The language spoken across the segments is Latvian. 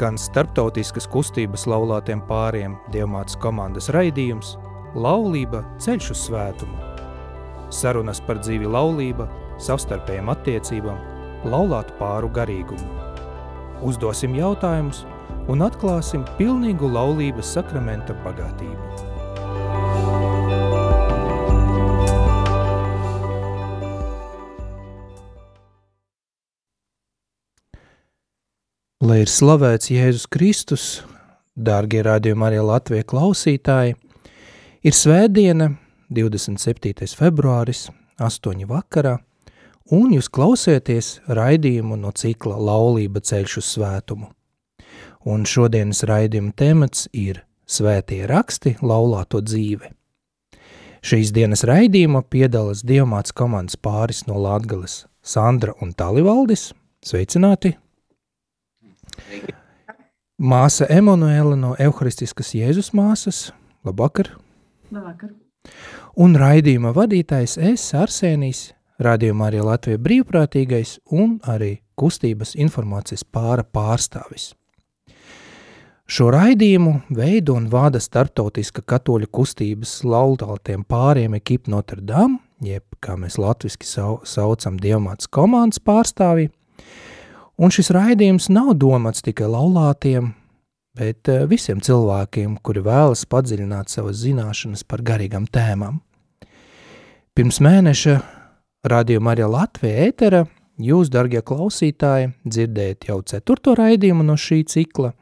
skan starptautiskas kustības laulātiem pāriem Dievmātes komandas raidījums Laulība ceļš uz svētumu. Sarunas par dzīvi laulība, savstarpējām attiecībām, laulātu pāru garīgumu. Uzdosim jautājumus un atklāsim pilnīgu laulības sakramenta bagātību. Lai ir slavēts Jēzus Kristus, dārgie rādījumi arī Latvijas klausītāji, ir svētdiena, 27. februāris, 8. vakarā, un jūs klausieties raidījumu no cikla Laulība ceļš uz svētumu. Un šodienas raidījuma temats ir Svētie raksti laulāto dzīve. Šīs dienas raidījuma piedalās Dievmāts komandas pāris no Latgales Sandra un Talivaldis. Sveicināti! Māsa Emanuela no Euharistiskas Jēzus māsas. Labvakar! Labvakar! Un raidījuma vadītājs es, Arsēnijs, raidījumā arī Latvija brīvprātīgais un arī kustības informācijas pāra pārstāvis. Šo raidījumu veido un vada starptautiska katoļu kustības laultātiem pāriem ekipa Notre Dame, jeb, kā mēs latviski sau, saucam, Dievmāts komandas pārstāvji, Un šis raidījums nav domāts tikai laulātiem, bet eh, visiem cilvēkiem, kuri vēlas padziļināt savas zināšanas par garīgām tēmām. Pirms mēneša radījuma arī Latvija ētera jūs, dargie klausītāji, dzirdējat jau ceturto raidījumu no šī cikla,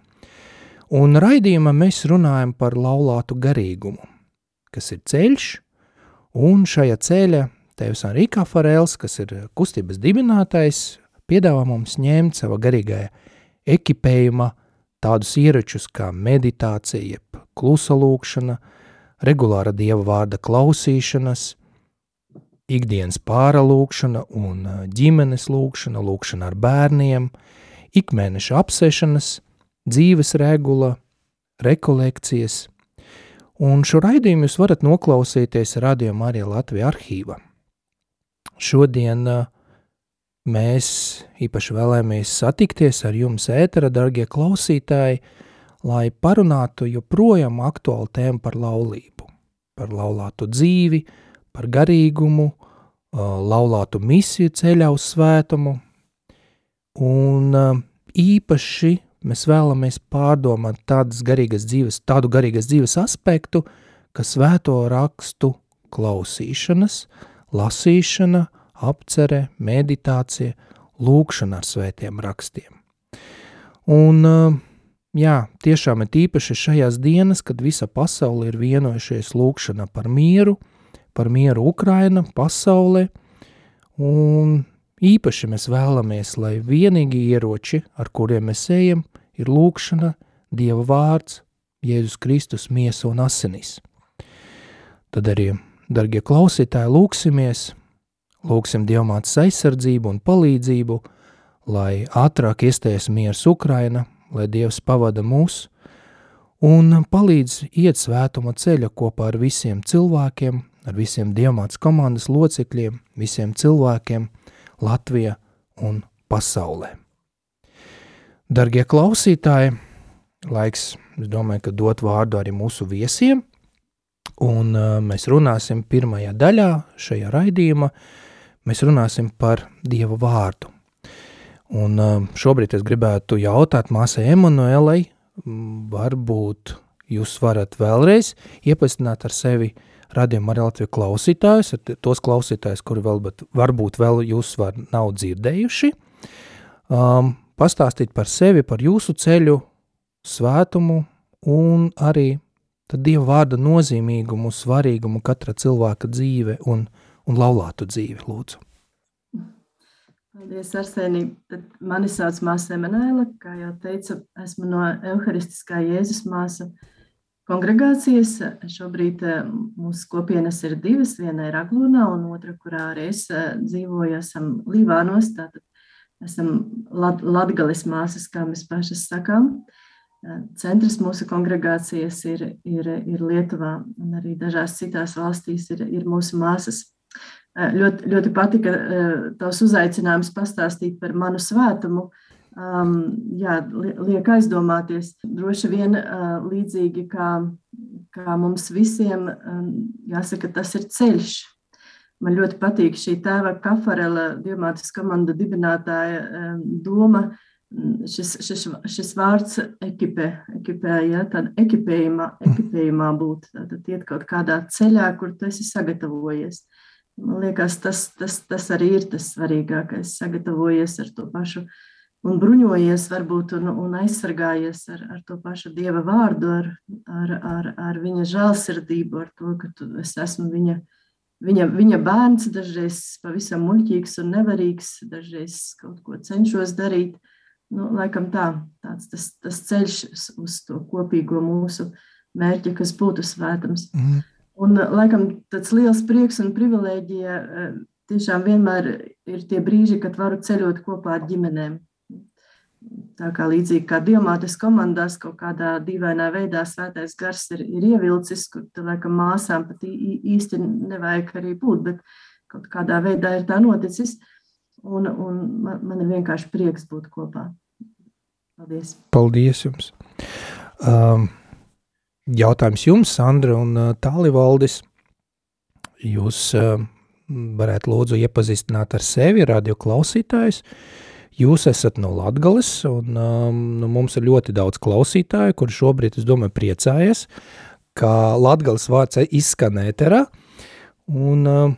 un raidījumā mēs runājam par laulātu garīgumu, kas ir ceļš, un šajā ceļa Tevs Enrika Farels, kas ir kustības dibinātais, piedāvā mums ņemt sava garīgajā ekipējuma tādus ieročus kā meditācija, klusa lūkšana, regulāra dieva vārda klausīšanas, ikdienas pāralūkšana un ģimenes lūkšana, lūkšana ar bērniem, ikmēneša apsešanas, dzīves regula, rekolekcijas, un šo raidījumu jūs varat noklausīties Radio Marija Latvija arhīva. Šodien uh, Mēs īpaši vēlamies satikties ar jums ētera, dargie klausītāji, lai parunātu joprojām aktuālu tēmu par laulību, par laulātu dzīvi, par garīgumu, laulātu misiju ceļā uz svētumu, un īpaši mēs vēlamies pārdomāt tādas garīgas dzīves, tādu garīgas dzīves aspektu, ka svēto rakstu klausīšanas, lasīšana – apcere, meditācija, lūkšana ar svētiem rakstiem. Un, jā, tiešām ir īpaši šajās dienas, kad visa pasaule ir vienojušies lūkšana par mieru, par mieru Ukraina, pasaulē, un īpaši mēs vēlamies, lai vienīgi ieroči, ar kuriem mēs ejam, ir lūkšana, Dieva vārds, Jēzus Kristus miesa un asinis. Tad arī, dargie klausītāji, lūksimies, Lūksim Dievmātes aizsardzību un palīdzību, lai ātrāk iestājas miers Ukraina, lai Dievs pavada mūs un palīdz iet svētuma ceļa kopā ar visiem cilvēkiem, ar visiem Dievmātes komandas locekļiem, visiem cilvēkiem Latvijā un pasaulē. Dargie klausītāji, laiks, es domāju, ka dot vārdu arī mūsu viesiem, un uh, mēs runāsim pirmajā daļā šajā raidījumā, mēs runāsim par Dieva vārdu. Un um, šobrīd es gribētu jautāt māsai Emanuelai, varbūt jūs varat vēlreiz iepazīstināt ar sevi radījuma arī Latviju klausītājus, tos klausītājus, kuri vēl, bet varbūt vēl jūs var nav dzirdējuši, um, pastāstīt par sevi, par jūsu ceļu, svētumu un arī tad Dieva vārda nozīmīgumu, svarīgumu katra cilvēka dzīve un dzīve un laulātu dzīvi, lūdzu. Paldies, Arsenī. Mani sauc māsa Emanuela, kā jau teicu, esmu no Euharistiskā Jēzus māsa kongregācijas. Šobrīd eh, mūsu kopienas ir divas, viena ir Aglūnā un otra, kurā arī es eh, dzīvoju, esam Līvānos, tātad esam Lat Latgales māsas, kā mēs pašas sakām. Eh, centrs mūsu kongregācijas ir, ir, ir Lietuvā un arī dažās citās valstīs ir, ir mūsu māsas. Ļoti, ļoti patika tavs uzaicinājums pastāstīt par manu svētumu. um, jā, liek aizdomāties. Droši vien uh, līdzīgi kā, kā mums visiem, um, jāsaka, tas ir ceļš. Man ļoti patīk šī tēva Kafarela, Diemātas komanda dibinātāja um, doma, šis, šis, šis vārds ekipē, ekipē ja, tāda ekipējumā, ekipējumā būt, tad iet kaut kādā ceļā, kur tu esi sagatavojies. Man liekas, tas, tas, tas arī ir tas svarīgākais, sagatavojies ar to pašu un bruņojies varbūt un, un aizsargājies ar, ar to pašu Dieva vārdu, ar, ar, ar, ar viņa žēlsirdību, ar to, ka tu, es esmu viņa, viņa, viņa bērns, dažreiz pavisam muļķīgs un nevarīgs, dažreiz kaut ko cenšos darīt. Nu, laikam tā, tāds tas, tas ceļš uz to kopīgo mūsu mērķi, kas būtu svētams. Mm. Un, laikam, tāds liels prieks un privilēģija tiešām vienmēr ir tie brīži, kad varu ceļot kopā ar ģimenēm. Tā kā līdzīgi kā diamātes komandās, kaut kādā dīvainā veidā svētais gars ir, ir ievilcis, kur tur laikam māsām pat īsti nevajag arī būt, bet kaut kādā veidā ir tā noticis. Un, un man, man ir vienkārši prieks būt kopā. Paldies! Paldies jums! Um, jautājums jums, Sandra un uh, Tālivaldis. Jūs uh, varētu lūdzu iepazīstināt ar sevi, radio klausītājus. Jūs esat no Latgales, un um, nu, mums ir ļoti daudz klausītāju, kur šobrīd, es domāju, priecājas, ka Latgales vārds izskan ēterā, un uh,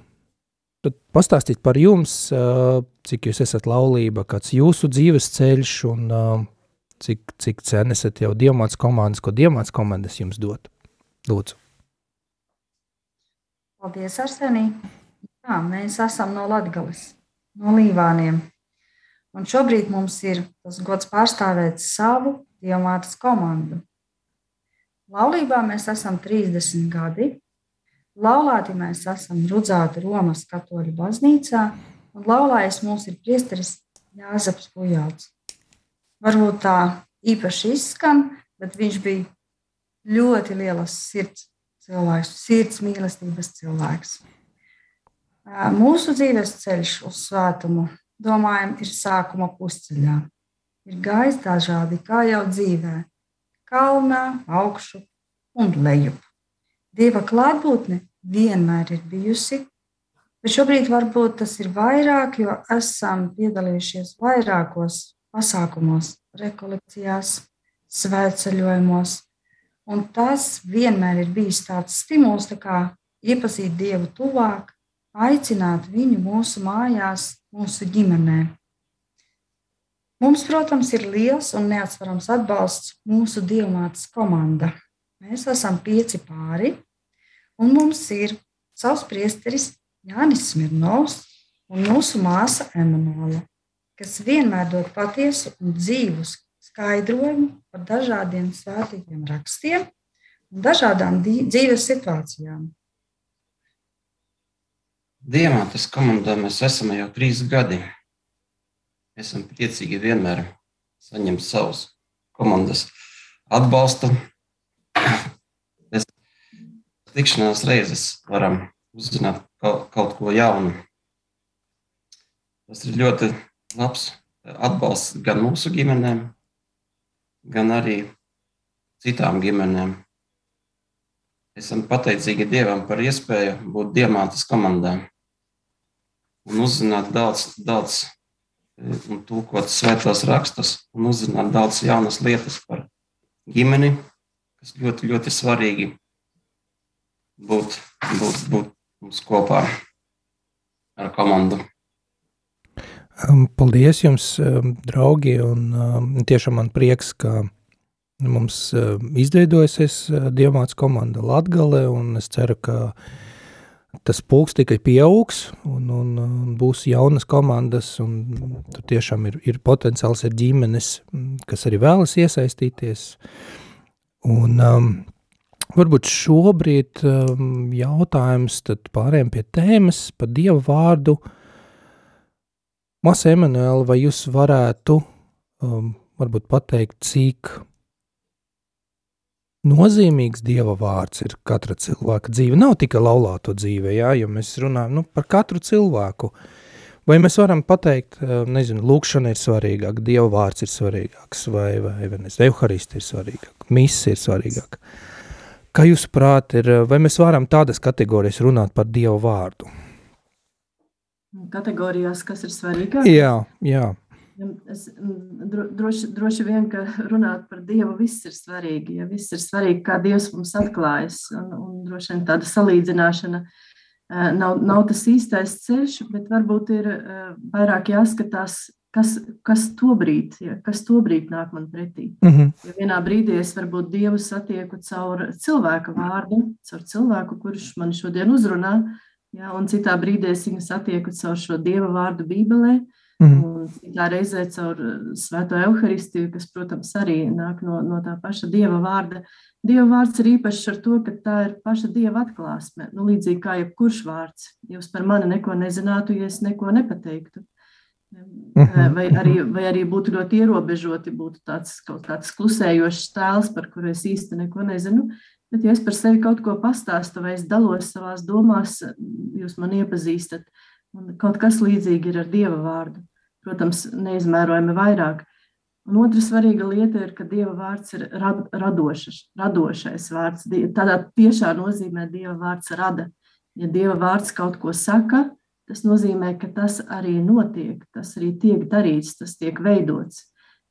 tad pastāstīt par jums, uh, cik jūs esat laulība, kāds jūsu dzīves ceļš, un uh, cik, cik sen esat jau diamāts komandas, ko diamāts komandas jums dot. Lūdzu. Paldies, Arsenī. Jā, mēs esam no Latgales, no Līvāniem. Un šobrīd mums ir tas gods pārstāvēt savu diamātas komandu. Laulībā mēs esam 30 gadi. Laulāti mēs esam Rudzāta Romas katoļu baznīcā, un laulājs mums ir priesteris Jāzeps Pujāls. Varbūt tā īpaši izskan, bet viņš bija ļoti lielas sirds cilvēks, sirds mīlestības cilvēks. Mūsu dzīves ceļš uz svētumu domājam, ir sākuma pusceļā. Ir gājis dažādi, kā jau dzīvē, kalnā, augšu un lejup. Dieva klātbūtne vienmēr ir bijusi, bet šobrīd varbūt tas ir vairāk, jo esam piedalījušies vairākos pasākumos, rekolekcijās, svētceļojumos. Un tas vienmēr ir bijis tāds stimuls, tā kā iepazīt Dievu tuvāk, aicināt viņu mūsu mājās, mūsu ģimenē. Mums, protams, ir liels un neatsverams atbalsts mūsu diamātas komanda. Mēs esam pieci pāri, un mums ir savs priesteris Jānis Smirnovs un mūsu māsa Emanuela, kas vienmēr dod patiesu un dzīvus skaidrojumu par dažādiem svētīgiem rakstiem un dažādām dzīves situācijām. Diamantas komandā mēs esam jau trīs gadi. Esam priecīgi vienmēr saņemt savus komandas atbalstu. Mēs tikšanās reizes varam uzzināt kaut ko jaunu. Tas ir ļoti labs atbalsts gan mūsu ģimenēm, gan arī citām ģimenēm. Esam pateicīgi Dievam par iespēju būt Diamantas komandā un uzzināt daudz, daudz e, un tūkot svētos rakstus un uzzināt daudz jaunas lietas par ģimeni, kas ļoti, ļoti svarīgi būt, būt, būt mums kopā ar komandu. Paldies jums, draugi, un tiešām man prieks, ka Mums izveidojusies uh, Dievmāts komanda Latgale, un es ceru, ka tas pulks tikai pieaugs, un, un, un būs jaunas komandas, un tur tiešām ir, ir potenciāls ir ģimenes, kas arī vēlas iesaistīties. Un um, varbūt šobrīd um, jautājums tad pārējiem pie tēmas par Dieva vārdu. Masa Emanuela, vai jūs varētu um, varbūt pateikt, cik nozīmīgs Dieva vārds ir katra cilvēka dzīve. Nav tikai laulāto dzīve, jā, jo mēs runājam nu, par katru cilvēku. Vai mēs varam pateikt, nezinu, lūkšana ir svarīgāka, Dieva vārds ir svarīgāks, vai, vai, vai Euharist ir svarīgāk, misija ir svarīgāka. Kā jūs prāt ir, vai mēs varam tādas kategorijas runāt par Dieva vārdu? Kategorijās, kas ir svarīgāk? Jā, jā. Es, droši, droši vien, ka runāt par Dievu viss ir svarīgi. Ja viss ir svarīgi, kā Dievs mums atklājas. Un, un droši vien tāda salīdzināšana nav, nav tas īstais ceļš, bet varbūt ir vairāk jāskatās, kas, kas to brīdi, ja, kas to brīdi nāk man pretī. Mm -hmm. Ja vienā brīdī es varbūt Dievu satieku caur cilvēka vārdu, caur cilvēku, kurš man šodien uzrunā, ja, un citā brīdī es viņu satieku caur šo Dieva vārdu Bībelē. Mm. Un citā reizē caur eh, Svēto evaharistiju, kas, protams, arī nāk no, no tā paša dieva vārda. Dieva vārds ir īpašs ar to, ka tā ir paša dieva atklāsme. Nu, līdzīgi kā jebkurš vārds. Jūs par mani neko nezinātu, ja es neko nepateiktu. Mhm. Vai arī, vai arī būtu ļoti ierobežoti, būtu tāds kaut kāds klusējošs tēls, par kuru es īsti neko nezinu. Bet, ja es par sevi kaut ko pastāstu, vai es dalos savās domās, jūs man iepazīstat. Un kaut kas līdzīgs ir ar dieva vārdu protams, neizmērojami vairāk. Un otra svarīga lieta ir, ka Dieva vārds ir rad, radošs, radošais vārds. Tādā tiešā nozīmē Dieva vārds rada. Ja Dieva vārds kaut ko saka, tas nozīmē, ka tas arī notiek, tas arī tiek darīts, tas tiek veidots.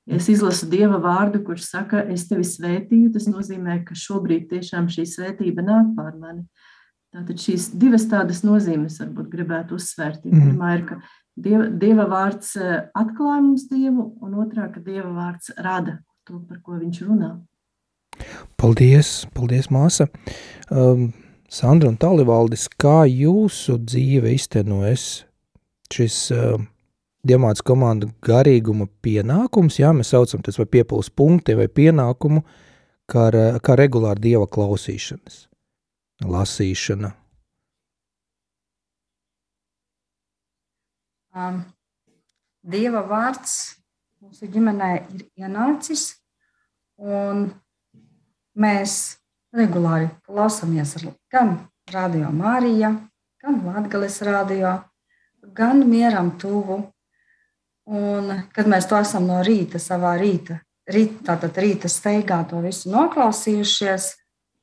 Es izlasu Dieva vārdu, kurš saka, es tevi svētīju, tas nozīmē, ka šobrīd tiešām šī svētība nāk pār mani. Tātad šīs divas tādas nozīmes varbūt gribētu uzsvērt. Mm. Pirmā ir, ka Dieva, dieva vārds eh, atklāja mums Dievu, un otrā, ka Dieva vārds rada to, par ko viņš runā. Paldies, paldies māsa. Um, Sandra un Talivaldis, kā jūsu dzīve iztenojas šis uh, Diemāts komanda garīguma pienākums, jā, mēs saucam tas vai piepuls punkti vai pienākumu, kā, kā regulāri Dieva klausīšanas, lasīšana, Um, Dieva vārds mūsu ģimenē ir ienācis, un mēs regulāri klausāmies gan Radio Mārija, gan Latvijas radio, gan mieram tuvu. Un, kad mēs to esam no rīta, savā rīta, rīta, tātad rīta steigā to visu noklausījušies,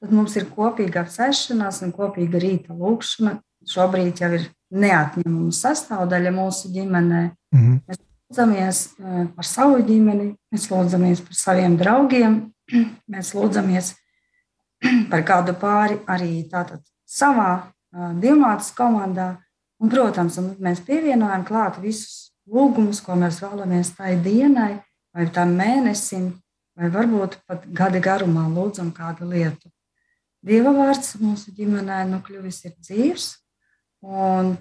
tad mums ir kopīga sēšanās un kopīga rīta lūkšana. Šobrīd jau ir neatņemama sastāvdaļa mūsu ģimenē. Mm -hmm. Mēs lūdzamies eh, par savu ģimeni, mēs lūdzamies par saviem draugiem, mēs lūdzamies par kādu pāri arī tātad savā uh, diamātas komandā. Un, protams, un mēs pievienojam klāt visus lūgumus, ko mēs vēlamies tai dienai, vai tam mēnesim, vai varbūt pat gada garumā lūdzam kādu lietu. Dieva vārds mūsu ģimenē nu kļuvis ir dzīves, Un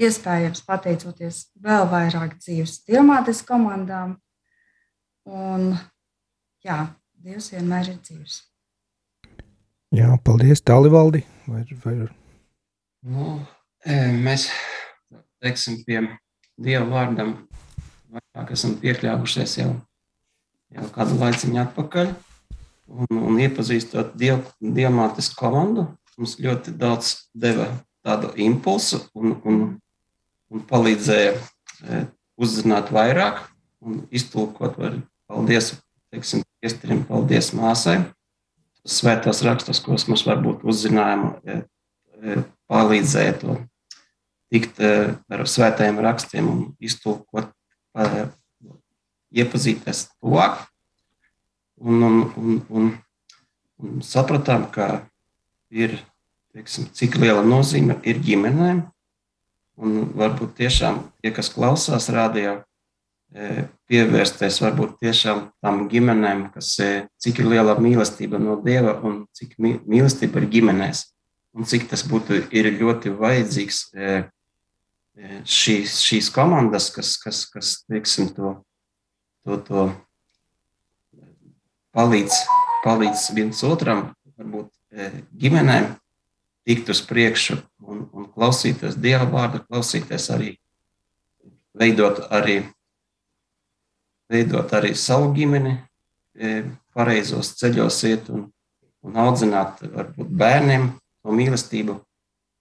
iespējams, pateicoties vēl vairāk dzīves diamātes komandām. Un, jā, Dievs vienmēr ir dzīves. Jā, paldies, Tālivaldi. Vai, vai... Nu, e, mēs teiksim, pie Dieva vārdam vairāk esam piekļāvušies jau, jau kādu laiciņu atpakaļ. Un, un iepazīstot diev, diamātes komandu, mums ļoti daudz deva tādu impulsu un, un, un palīdzēja e, uzzināt vairāk un iztulkot. Var, paldies, teiksim, iestrim, paldies māsai. Svētās rakstos, ko mums varbūt uzzinājuma e, e, palīdzēja to tikt ar svētajiem rakstiem un iztulkot, iepazīties tuvāk. Un, un, un, un, un sapratām, ka ir teiksim, cik liela nozīme ir ģimenēm. Un varbūt tiešām tie, kas klausās radio, e, pievērsties varbūt tiešām tam ģimenēm, kas cik ir liela mīlestība no Dieva un cik mīlestība ir ģimenēs. Un cik tas būtu ļoti vajadzīgs šīs, šīs komandas, kas, kas, kas teiksim, to, to, to palīdz, palīdz viens otram, varbūt ģimenēm tikt uz priekšu un, un klausīties Dieva vārdu, klausīties arī, veidot arī, veidot arī savu ģimeni, e, pareizos ceļos iet un, un audzināt varbūt bērniem to mīlestību,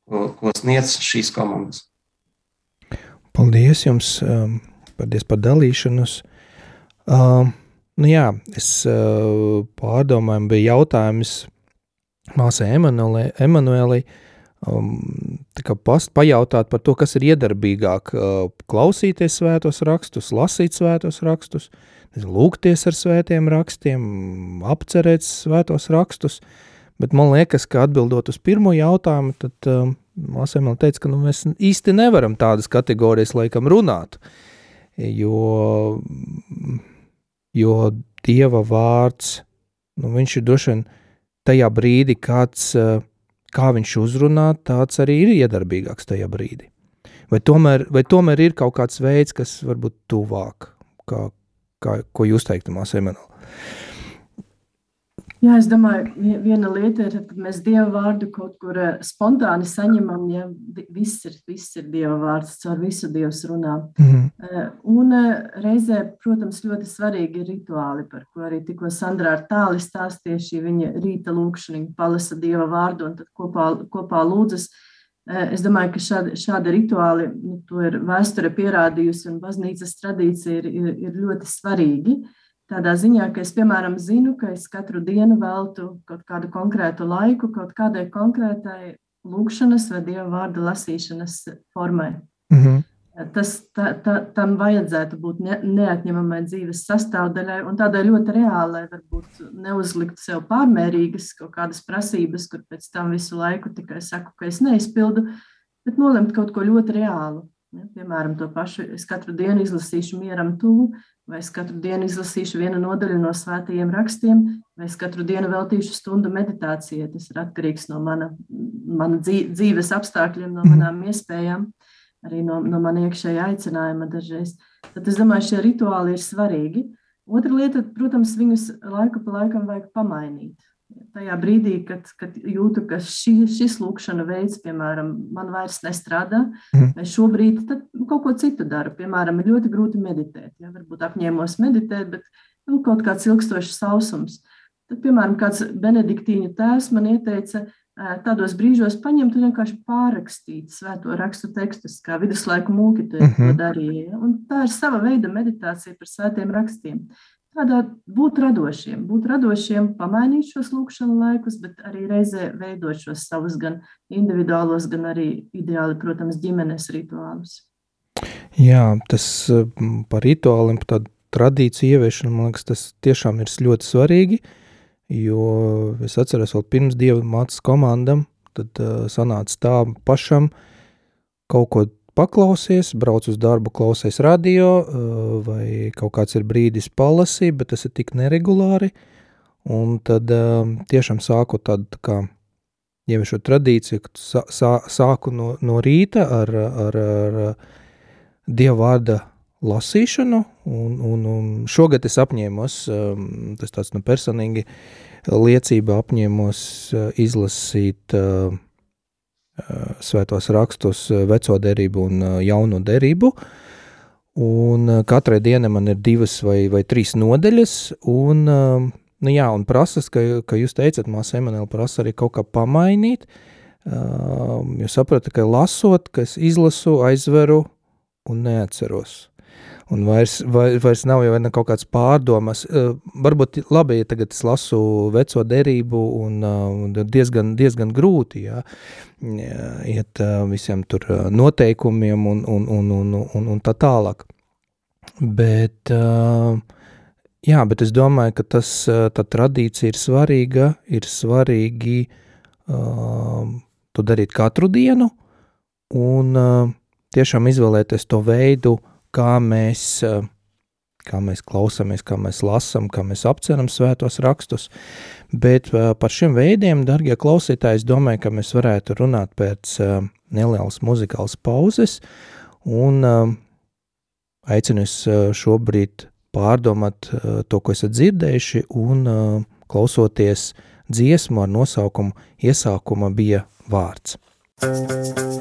ko, ko sniedz šīs komandas. Paldies jums, um, paldies par dalīšanos. Um, nu jā, es uh, pārdomāju, bija jautājums māsai Emanuēlai, um, past, pajautāt par to, kas ir iedarbīgāk uh, klausīties svētos rakstus, lasīt svētos rakstus, lūgties ar svētiem rakstiem, apcerēt svētos rakstus, bet man liekas, ka atbildot uz pirmo jautājumu, tad uh, māsai man teica, ka nu, mēs īsti nevaram tādas kategorijas laikam runāt, jo, jo Dieva vārds, nu, viņš ir droši vien tajā brīdī, kāds, kā viņš uzrunā, tāds arī ir iedarbīgāks tajā brīdī. Vai tomēr, vai tomēr ir kaut kāds veids, kas varbūt tuvāk, kā, kā, ko jūs teiktu, māsai Emanuela? Jā, es domāju, viena lieta ir, ka mēs dievu vārdu kaut kur eh, spontāni saņemam, ja viss ir, viss ir dieva vārds, caur visu dievs runā. Mm. Un eh, reizē, protams, ļoti svarīgi ir rituāli, par ko arī tikko Sandrā ar tāli stāstīja šī viņa rīta lūkšana, viņa palasa dieva vārdu un tad kopā, kopā lūdzas. Es domāju, ka šādi, šādi rituāli, nu, to ir vēsture pierādījusi un baznīcas tradīcija ir, ir, ir ļoti svarīgi. Uh, Tādā ziņā, ka es, piemēram, zinu, ka es katru dienu veltu kaut kādu konkrētu laiku, kaut kādai konkrētai lūkšanas vai dieva vārdu lasīšanas formai. Mm -hmm. Tas tā, tā, tam vajadzētu būt ne, neatņemamai dzīves sastāvdaļai un tādai ļoti reālai, varbūt neuzlikt sev pārmērīgas kaut kādas prasības, kur pēc tam visu laiku tikai saku, ka es neizpildu, bet nolemt kaut ko ļoti reālu. Ja, piemēram, to pašu es katru dienu izlasīšu mieram tuvu, vai es katru dienu izlasīšu vienu nodaļu no svētajiem rakstiem, vai es katru dienu veltīšu stundu meditācijai. Tas ir atkarīgs no mana, mana dzīves apstākļiem, no mhm. manām iespējām, arī no, no mana iekšējā aicinājuma dažreiz. Tad es domāju, šie rituāli ir svarīgi. Otra lieta, protams, viņus laiku pa laikam vajag pamainīt tajā brīdī, kad, kad jūtu, ka šī, šis lūkšana veids, piemēram, man vairs nestrādā, mm. vai šobrīd kaut ko citu daru. Piemēram, ir ļoti grūti meditēt. Ja? Varbūt apņēmos meditēt, bet nu, kaut kāds ilgstošs sausums. Tad, piemēram, kāds benediktīņu tēvs man ieteica tādos brīžos paņemt un vienkārši pārrakstīt svēto rakstu tekstus, kā viduslaiku mūki to mm -hmm. darīja. Ja? Un tā ir sava veida meditācija par svētiem rakstiem tādā būt radošiem, būt radošiem, pamainīt šos lūkšanu laikus, bet arī reizē veidot šos savus gan individuālos, gan arī ideāli, protams, ģimenes rituālus. Jā, tas par rituāliem, par tādu tradīciju ieviešanu, man liekas, tas tiešām ir ļoti svarīgi, jo es atceros vēl pirms Dieva mācas komandam, tad uh, sanāca tā pašam kaut ko paklausies, brauc uz darbu, klausies radio, eh, vai kaut kāds ir brīdis palasīt, bet tas ir tik neregulāri. Un tad eh, tiešām sāku tādu tā kā ieviešot tradīciju, ka sā, sā, sāku no, no rīta ar, ar, ar Dieva vārda lasīšanu, un, un, un šogad es apņēmos, eh, tas tāds nu personīgi liecība apņēmos izlasīt uh, svētos rakstus, veco derību un jauno derību. Un katrai dienai man ir divas vai, vai trīs nodeļas, un, nu jā, un prasas, ka, ka jūs teicat, māsa Emanuela prasa arī kaut kā pamainīt, jo sapratu, ka lasot, ka es izlasu, aizveru un neatceros un vairs, vai, vairs nav jau kaut kāds pārdomas. Uh, varbūt labi, ja tagad es lasu veco derību un uh, diezgan, diezgan grūti, jā, iet uh, visiem tur noteikumiem un, un, un, un, un, un tā tālāk. Bet, jā, bet es domāju, ka tas, tā tradīcija ir svarīga, ir svarīgi to darīt katru dienu un tiešām izvēlēties to veidu, uh, kā mēs, kā mēs klausāmies, kā mēs lasām, kā mēs apceram svētos rakstus. Bet par šiem veidiem, darbie klausītāji, es domāju, ka mēs varētu runāt pēc nelielas muzikālas pauzes. Un aicinu jūs šobrīd pārdomāt to, ko esat dzirdējuši, un klausoties dziesmu ar nosaukumu Iesākuma bija vārds. Iesākumā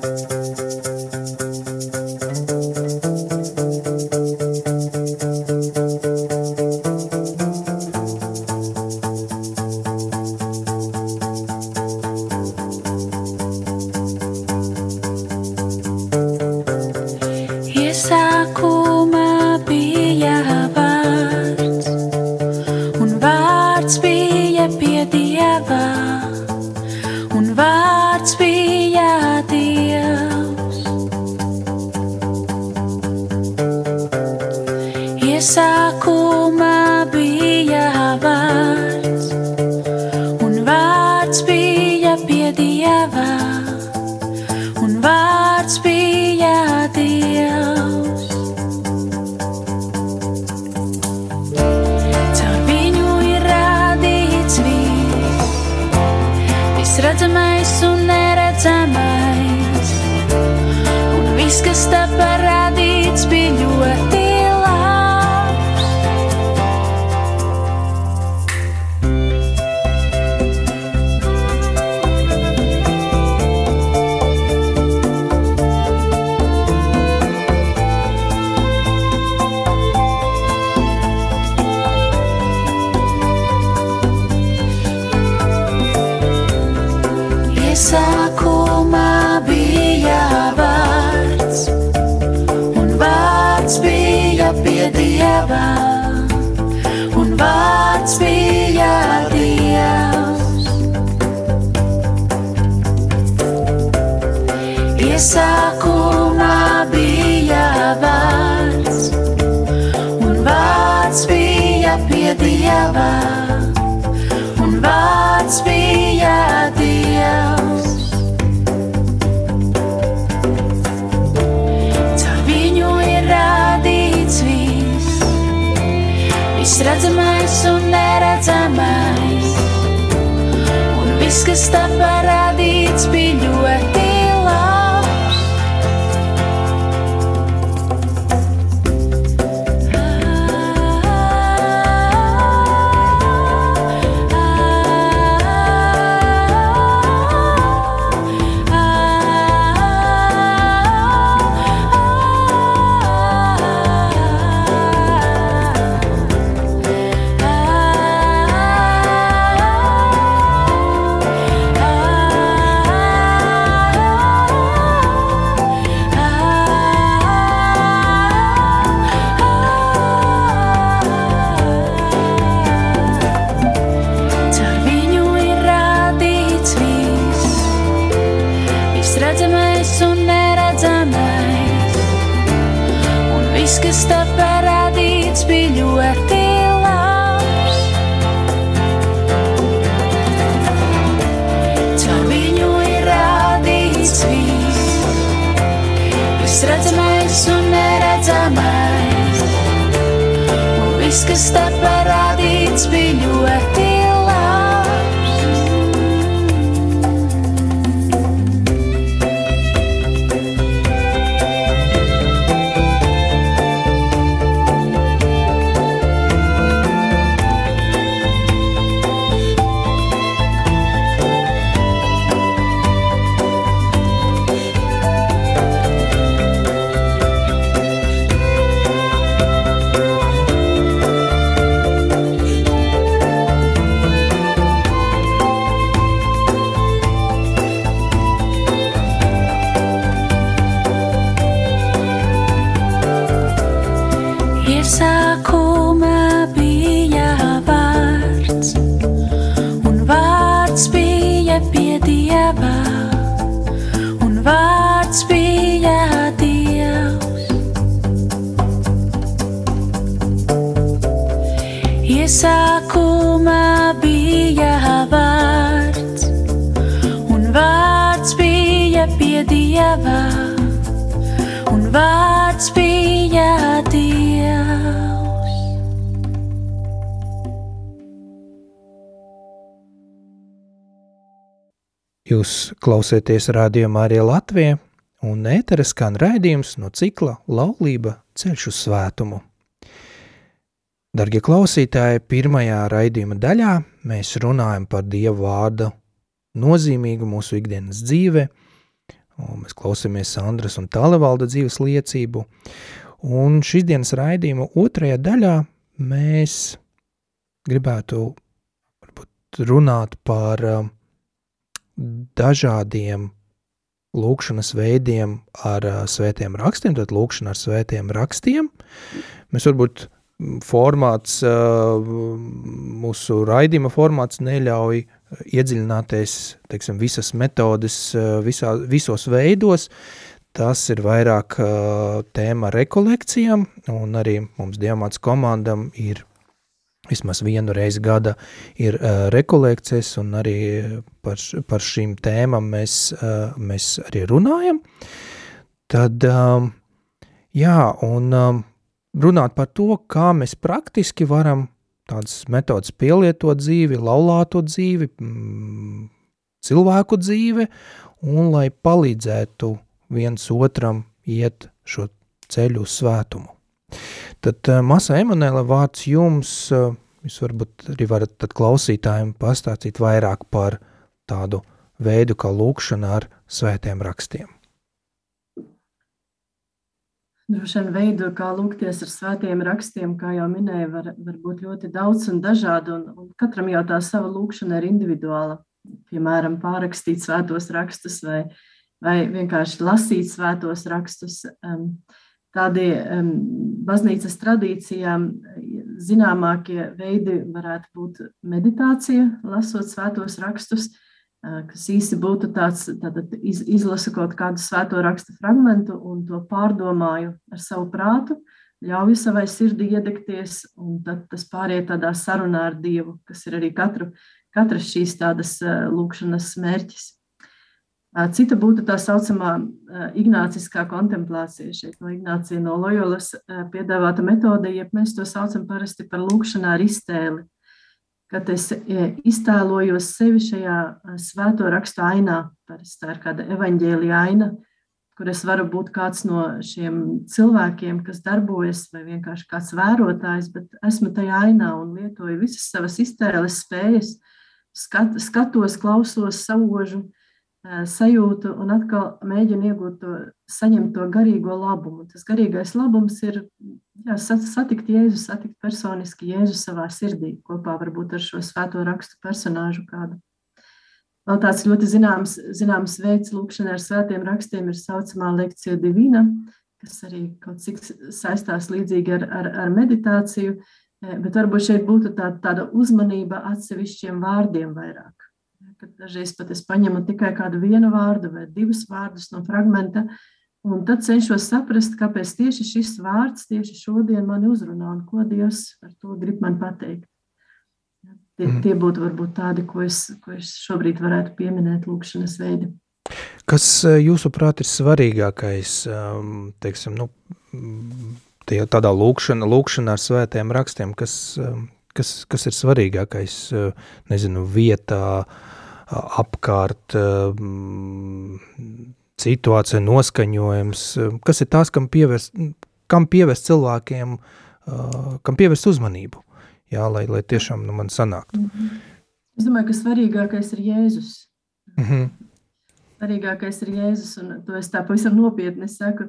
viss, kas tā parādīts, bija ļoti pie dieva, un vārds bija dievs. Jūs klausieties rādījumā arī Latvijā, un ētera skan raidījums no cikla Laulība ceļš uz svētumu. Dargie klausītāji, pirmajā raidījuma daļā mēs runājam par Dievu vārdu nozīmīgu mūsu ikdienas dzīve, un mēs klausāmies Sandras un Talevalda dzīves liecību, un šīs dienas raidījuma otrajā daļā mēs gribētu varbūt runāt par um, dažādiem lūkšanas veidiem ar uh, svētiem rakstiem, tad lūkšana ar svētiem rakstiem. Mēs varbūt mm, formāts, uh, mūsu raidījuma formāts neļauj iedziļināties, teiksim, visas metodes, uh, visā, visos veidos, tas ir vairāk uh, tēma rekolekcijām, un arī mums Diamāts komandam ir vismaz vienu reizi gada ir uh, rekolekcijas, un arī par, par šīm tēmām mēs, uh, mēs arī runājam. Tad, um, jā, un um, runāt par to, kā mēs praktiski varam tādas metodas pielietot dzīvi, laulāto dzīvi, mm, cilvēku dzīve, un lai palīdzētu viens otram iet šo ceļu uz svētumu. Tad uh, Masa Emanēla vārds jums, uh, jūs varbūt arī varat tad klausītājiem pastāstīt vairāk par tādu veidu kā lūkšana ar svētiem rakstiem. Droši vien veidu, kā lūgties ar svētiem rakstiem, kā jau minēju, var, var būt ļoti daudz un dažādi, un, un katram jau tā sava lūkšana ir individuāla. Piemēram, pārrakstīt svētos rakstus vai, vai vienkārši lasīt svētos rakstus. Tādi baznīcas tradīcijām zināmākie veidi varētu būt meditācija, lasot svētos rakstus, kas īsi būtu tāds, tātad iz, izlasu kaut kādu svēto rakstu fragmentu un to pārdomāju ar savu prātu, ļauju savai sirdī iedegties, un tad tas pāriet tādā sarunā ar Dievu, kas ir arī katru, katras šīs tādas lūkšanas mērķis. Cita būtu tā saucamā ignāciskā kontemplācija. Šeit no Ignācija no Loyolas piedāvāta metode, jeb mēs to saucam parasti par lūkšanā ar iztēli kad es e, iztēlojos sevi šajā e, svēto rakstu ainā. Tā ir kāda evaņģēlija aina, kur es varu būt kāds no šiem cilvēkiem, kas darbojas, vai vienkārši kāds vērotājs, bet esmu tajā ainā un lietoju visas savas iztēles spējas, skat, skatos, klausos, saužu, sajūtu un atkal mēģinu iegūt to, saņemt to garīgo labumu. Tas garīgais labums ir jā, satikt Jēzu, satikt personiski Jēzu savā sirdī, kopā varbūt ar šo svēto rakstu personāžu kādu. Vēl tāds ļoti zināms, zināms veids lūkšanai ar svētiem rakstiem ir saucamā lekcija divina, kas arī kaut cik saistās līdzīgi ar, ar, ar meditāciju, bet varbūt šeit būtu tā, tāda uzmanība atsevišķiem vārdiem vairāk kad dažreiz pat es paņemu tikai kādu vienu vārdu vai divus vārdus no fragmenta, un tad cenšos saprast, kāpēc tieši šis vārds tieši šodien mani uzrunā un ko Dievs ar to grib man pateikt. Tie, mm. tie būtu varbūt tādi, ko es, ko es šobrīd varētu pieminēt lūkšanas veidi. Kas eh, jūsuprāt ir svarīgākais, ehm, teiksim, nu, tie, tādā lūkšana, lūkšana ar svētiem rakstiem, kas, ehm, kas, kas ir svarīgākais, eh, nezinu, vietā, uh, apkārt, situācija, noskaņojums, kas ir tās, kam pievērst, kam pievērst cilvēkiem, kam pievērst uzmanību, jā, lai, lai tiešām nu, man sanāktu. Mm -hmm. Es domāju, ka svarīgākais ir Jēzus. Mm -hmm. Svarīgākais ir Jēzus, un to es tā pavisam nopietni saku.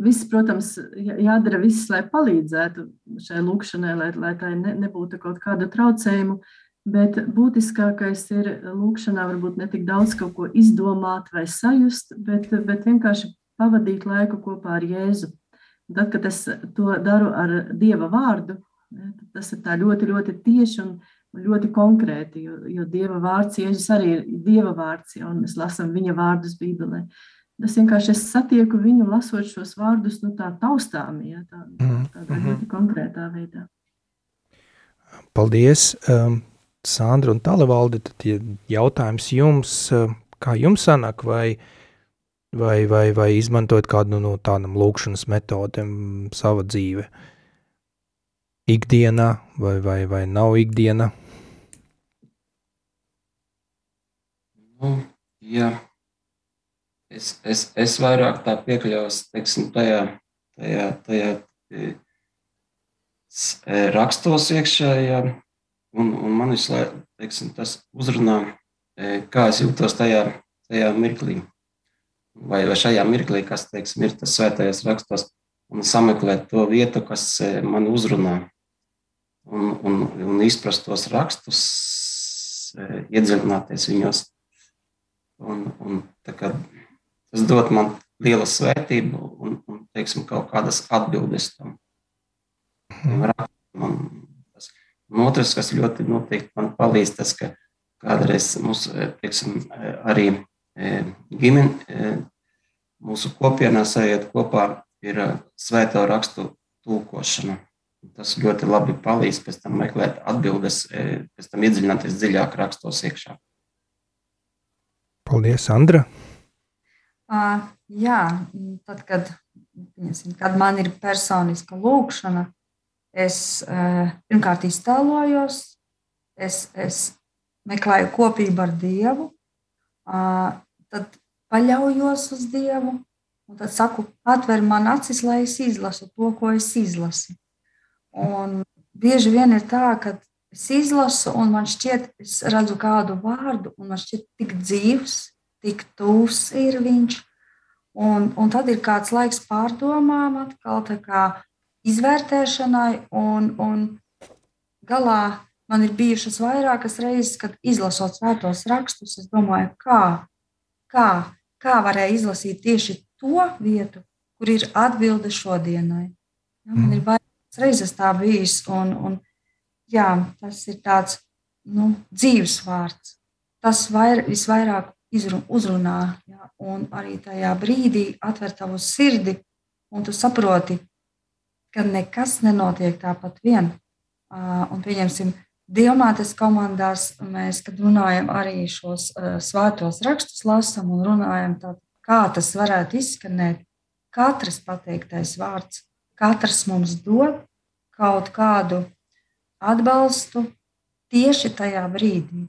Viss, protams, jādara viss, lai palīdzētu šai lūkšanai, lai, lai tā ne, nebūtu kaut kāda traucējuma. Bet būtiskākais ir lūkšanā varbūt ne tik daudz kaut ko izdomāt vai sajust, bet, bet vienkārši pavadīt laiku kopā ar Jēzu. Tad, kad es to daru ar Dieva vārdu, tas ir ļoti, ļoti tieši un ļoti konkrēti, jo, jo Dieva vārds, Jēzus arī ir Dieva vārds, ja, un mēs lasām viņa vārdus Bībelē. Es vienkārši es satieku viņu, lasot šos vārdus, nu, tā taustāmi, ja, tā, mhm, tādā mm -hmm. ļoti konkrētā veidā. Paldies! Um, Sandra un Talevaldi, tad jautājums jums, eh, kā jums sanāk, vai, vai, vai, vai izmantojat kādu no tādām lūkšanas metodēm sava dzīve? Ikdienā vai, vai, vai nav ikdiena? Nu, jā. Es, es, es vairāk tā teiksim, tajā, tajā, tajā e, rakstos iekšējā, Un, un man laiku teiksim, tas uzrunā, e, kā es jūtos tajā, tajā mirklī. Vai, vai šajā mirklī, kas teiksim, ir tas svētajos rakstos, un sameklēt to vietu, kas e, man uzrunā. Un, un, un izprast tos rakstus, e, iedziļināties viņos. Un, un, kā, tas dod man lielu svētību un, un teiksim, kaut kādas atbildes tam. Mhm. Man Un otrs, kas ļoti noteikti man palīdz, tas, ka kādreiz mums, teiksim, arī ģimene, mūsu kopienā sajiet kopā, ir svēto rakstu tulkošana. Tas ļoti labi palīdz pēc tam meklēt atbildes, pēc tam iedziļināties dziļāk rakstos iekšā. Paldies, Andra! Uh, jā, tad, kad, kad man ir personiska lūkšana, es uh, pirmkārt iztēlojos, es, es meklēju kopību ar Dievu, uh, tad paļaujos uz Dievu, un tad saku, atver man acis, lai es izlasu to, ko es izlasu. Un bieži vien ir tā, ka es izlasu, un man šķiet, es redzu kādu vārdu, un man šķiet, tik dzīves, tik tūs ir viņš. Un, un tad ir kāds laiks pārdomām, atkal tā kā izvērtēšanai, un, un galā man ir bijušas vairākas reizes, kad izlasot svētos rakstus, es domāju, kā, kā, kā varēja izlasīt tieši to vietu, kur ir atbilde šodienai. Ja, man ir vairāk reizes tā bijis. Un, un, jā, tas ir tāds nu, dzīves vārds. Tas vair, visvairāk uzrunā, jā, un arī tajā brīdī atver tavu sirdi, un tu saproti, ka nekas nenotiek tāpat vien. Un, pieņemsim, Dievmātes komandās mēs, kad runājam arī šos svētos rakstus, lasām un runājam, tā, kā tas varētu izskanēt. Katrs pateiktais vārds katrs mums dod kaut kādu atbalstu tieši tajā brīdī.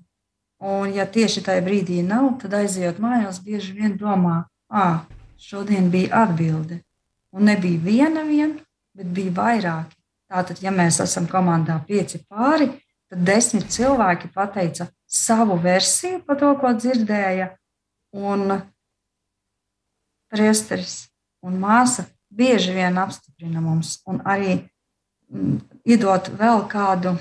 Un, ja tieši tajā brīdī nav, tad aizejot mājās, bieži vien domā, ah, šodien bija atbilde. Un nebija viena, vien, bet bija vairāki. Tātad, ja mēs esam komandā pieci pāri, tad desmit cilvēki pateica savu versiju par to, ko dzirdēja. Un priesteris un māsa bieži vien apstiprina mums, un arī mm, iedot vēl kādu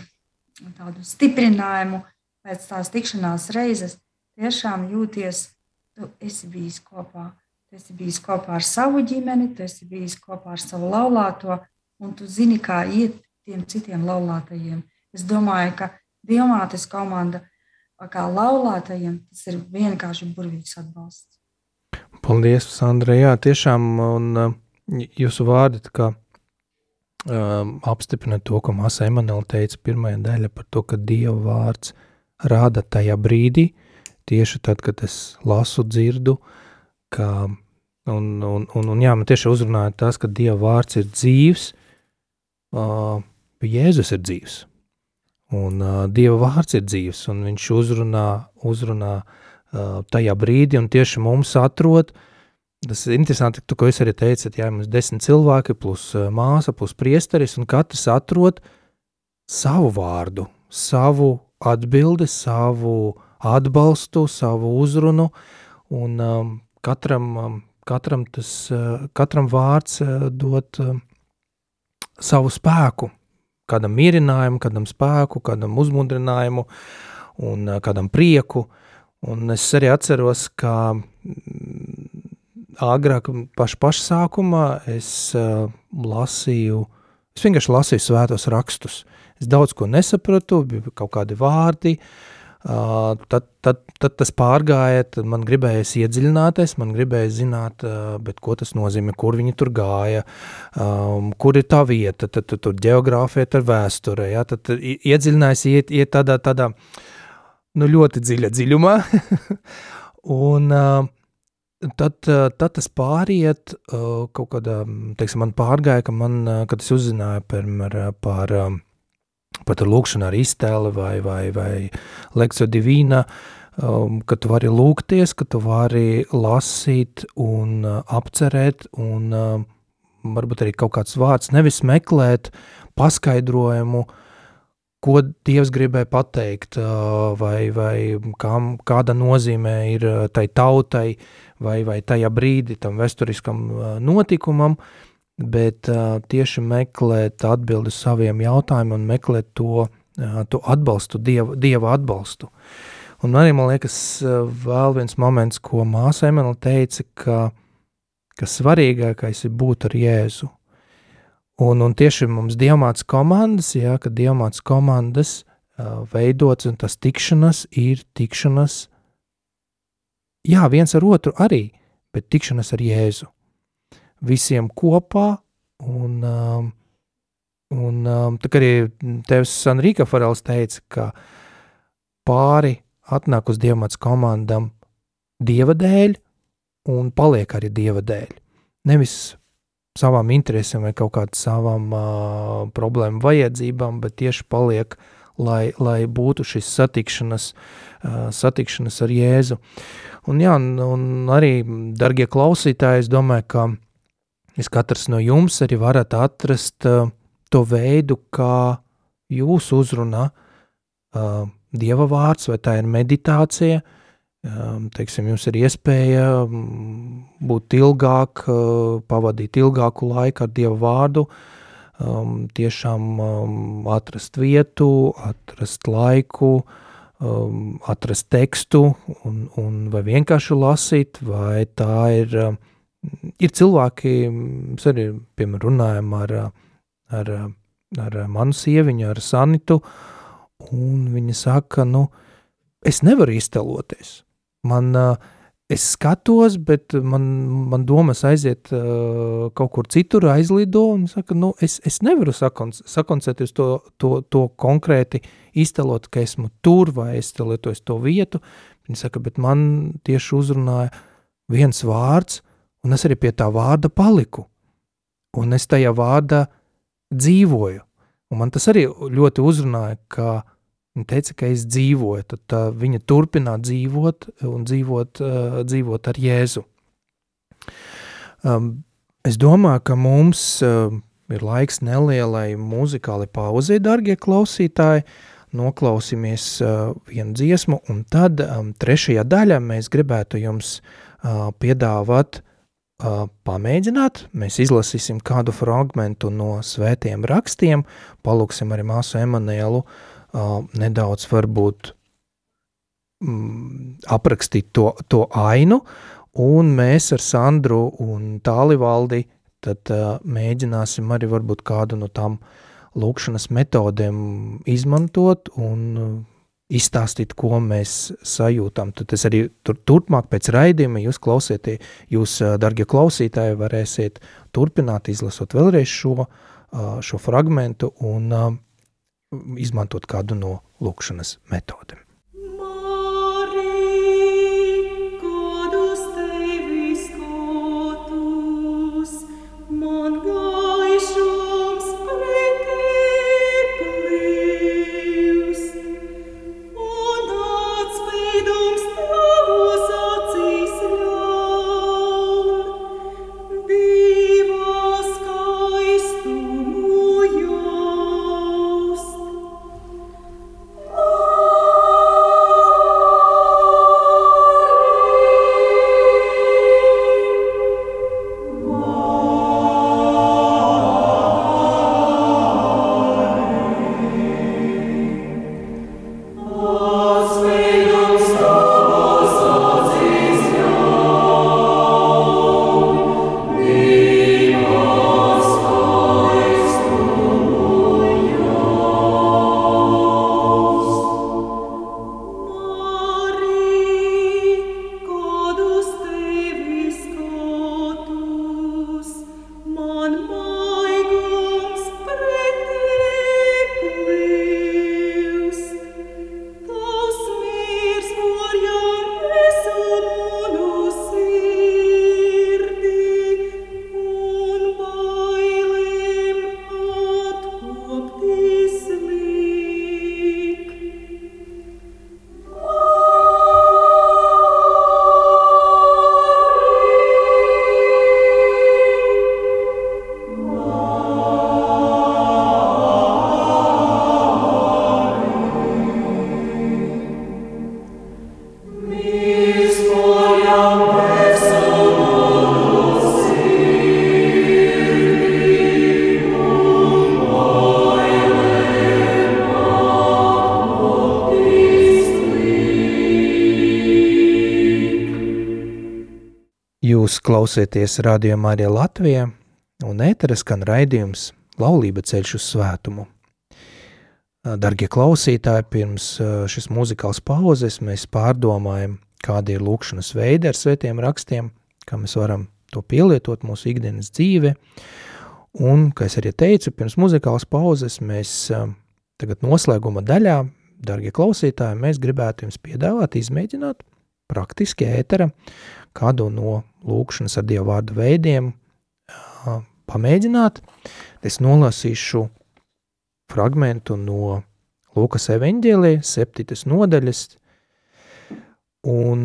tādu stiprinājumu pēc tās tikšanās reizes, tiešām jūties, tu esi bijis kopā. Tu esi bijis kopā ar savu ģimeni, tu esi bijis kopā ar savu laulāto, un tu zini, kā iet tiem citiem laulātajiem. Es domāju, ka Dievmātes komanda kā laulātajiem tas ir vienkārši burvīgs atbalsts. Paldies, Sandra. Jā, tiešām, un jūsu vārdi kā, um, apstiprina to, ko Māsa Emanuela teica pirmajā daļā par to, ka Dieva vārds rāda tajā brīdī, tieši tad, kad es lasu, dzirdu, ka, un, un, un, un jā, man tieši uzrunāja tas, ka Dieva vārds ir dzīvs, uh, Jēzus ir dzīvs, un uh, Dieva vārds ir dzīvs, un viņš uzrunā, uzrunā uh, tajā brīdī, un tieši mums atrod, Tas ir interesanti, tu, ko jūs arī teicat, ja mums ir desmit cilvēki, plus māsa, plus priesteris, un katrs atrod savu vārdu, savu atbildi, savu atbalstu, savu uzrunu, un um, katram, um, katram, tas, uh, katram vārds uh, dot uh, savu spēku, kādam mierinājumu, kādam spēku, kādam uzmundrinājumu un kādam prieku, un es arī atceros, ka agrāk, paša pašsākumā, es lasīju, es vienkārši lasīju svētos rakstus. Es daudz ko nesapratu, bija kaut kādi vārdi, uh, tad, tad, tad tas pārgāja, tad man gribējās iedziļināties, man gribēja zināt, ko tas nozīmē, kur viņi tur gāja, kur ir tā vieta, tad tu tur geogrāfija ar vēsturē, ja, tad, tad iedziļinājās, iet, iet tādā, tādā, nu ļoti dziļa dziļumā, un tad, tad tas pāriet kaut kādā, teiksim, man pārgāja, ka man, kad es uzzināju par, par, par lūkšanu ar iztēli vai, vai, vai lekciju divīna, ka tu vari lūgties, ka tu vari lasīt un apcerēt un varbūt arī kaut kāds vārds, nevis meklēt paskaidrojumu, ko Dievs gribēja pateikt, vai, vai kam, kāda nozīmē ir tai tautai, vai, vai tajā brīdī tam vēsturiskam notikumam, bet uh, tieši meklēt atbildi saviem jautājumiem un meklēt to, uh, to atbalstu, dieva, dieva atbalstu. Un arī man liekas vēl viens moments, ko māsa Emela teica, ka, ka svarīgākais ir būt ar Jēzu. Un, un tieši mums diamāts komandas, jā, ka diamāts komandas uh, veidots un tas tikšanas ir tikšanas jā, viens ar otru arī, bet tikšanās ar Jēzu. Visiem kopā, un, um, un um, tā kā arī tevs Sanrīka Farels teica, ka pāri atnāk uz Dievmats komandam Dieva dēļ un paliek arī Dieva dēļ. Nevis savām interesēm vai kaut kādām savām uh, problēmu vajadzībām, bet tieši paliek, lai, lai būtu šis satikšanas, uh, satikšanas ar Jēzu. Un, jā, un, un arī, dargie klausītāji, es domāju, ka es katrs no jums arī varat atrast uh, to veidu, kā jūs uzrunā uh, Dieva vārds, vai tā ir meditācija, uh, teiksim, jums ir iespēja būt ilgāk, pavadīt ilgāku laiku ar Dieva vārdu, tiešām atrast vietu, atrast laiku, atrast tekstu un, un vai vienkārši lasīt, vai tā ir, ir cilvēki, mēs arī, piemēram, runājam ar, ar, ar manu sieviņu, ar Sanitu, un viņa saka, nu, es nevaru izteloties, Man, es skatos, bet man, man domas aiziet kaut kur citur, aizlido, un saka, nu, es, es nevaru sakoncentrēties to, to, to konkrēti iztelot, ka esmu tur vai es lietoju to vietu. Viņa saka, bet man tieši uzrunāja viens vārds, un es arī pie tā vārda paliku. Un es tajā vārdā dzīvoju. Un man tas arī ļoti uzrunāja, ka Viņa teica, ka es dzīvoju, tad uh, viņa turpina dzīvot un dzīvot, uh, dzīvot ar Jēzu. Um, es domāju, ka mums uh, ir laiks nelielai muzikāli pauzē, darbie klausītāji. Noklausīsimies uh, vienu dziesmu, un tad um, trešajā daļā mēs gribētu jums uh, piedāvāt uh, pamēģināt. Mēs izlasīsim kādu fragment no svētiem rakstiem, palūksim arī māsu Emanuelu nedaudz varbūt mm, aprakstīt to, to ainu, un mēs ar Sandru un Tālivaldi tad mēģināsim arī varbūt kādu no tām lūkšanas metodēm izmantot un izstāstīt, ko mēs sajūtam. Tad es arī tur, turpmāk pēc raidījuma jūs klausieties, jūs, dargie klausītāji, varēsiet turpināt izlasot vēlreiz šo, šo fragmentu un izmantot kādu no lūkšanas metodēm. Jūs klausieties Radio Marija Latvijā un ēteres skan raidījums Laulība ceļš uz svētumu. Dargie klausītāji, pirms šis muzikāls pauzes mēs pārdomājam, kādi ir lūkšanas veidi ar svētiem rakstiem, kā mēs varam to pielietot mūsu ikdienas dzīve. Un, kā es arī teicu, pirms muzikālas pauzes mēs tagad noslēguma daļā, darbie klausītāji, mēs gribētu jums piedāvāt, izmēģināt praktiski ētera kādu no lūkšanas ar Dievu vārdu veidiem pamēģināt. Es nolasīšu fragmentu no Lūkas evaņģēlī, septītas nodaļas, un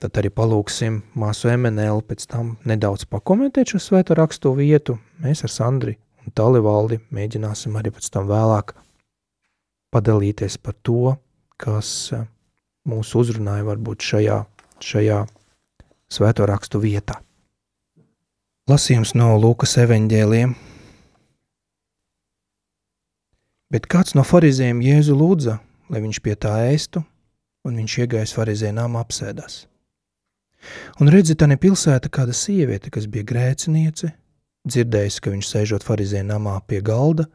tad arī palūksim māsu Emenēlu pēc tam nedaudz pakomentēt šo svēto rakstu vietu. Mēs ar Sandri un Talivaldi mēģināsim arī pēc tam vēlāk padalīties par to, kas mūs uzrunāja varbūt šajā, šajā svēto rakstu vietā. Lasījums no Lūkas evaņģēliem. Bet kāds no farizējiem Jēzu lūdza, lai viņš pie tā ēstu, un viņš iegājis farizēja nama apsēdās. Un redzi, tā nepilsēta kāda sieviete, kas bija grēciniece, dzirdējusi, ka viņš sēžot farizēja namā pie galda,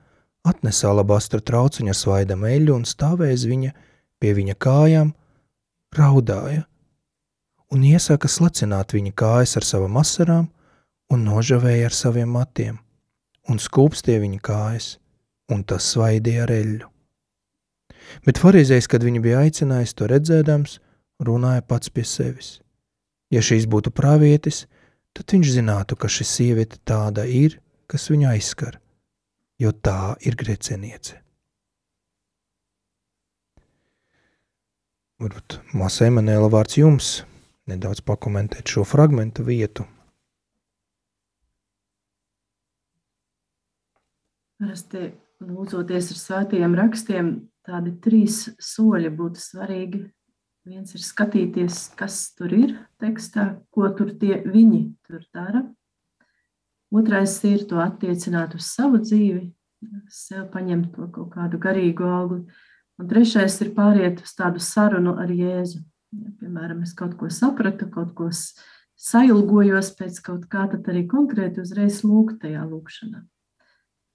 atnesa alabastra trauciņa svaidam eļu un stāvēs viņa pie viņa kājām, raudāja un iesaka slacināt viņa kājas ar savām asarām un nožavēja ar saviem matiem, un skūpstie viņa kājas, un tas svaidīja ar eļļu. Bet farizējs, kad viņu bija aicinājis to redzēdams, runāja pats pie sevis. Ja šīs būtu pravietis, tad viņš zinātu, ka šī sieviete tāda ir, kas viņu aizskar, jo tā ir greceniece. Varbūt māsa Emanēla vārds jums nedaudz pakomentēt šo fragmentu vietu. Parasti lūdzoties ar svētajiem rakstiem, tādi trīs soļi būtu svarīgi. Viens ir skatīties, kas tur ir tekstā, ko tur tie viņi tur dara. Otrais ir to attiecināt uz savu dzīvi, sev paņemt to kaut kādu garīgu augli. Un trešais ir pāriet uz tādu sarunu ar Jēzu. Ja, piemēram, es kaut ko sapratu, kaut ko sajulgojos pēc kaut kā, tad arī konkrēti uzreiz lūgt tajā lūkšanā.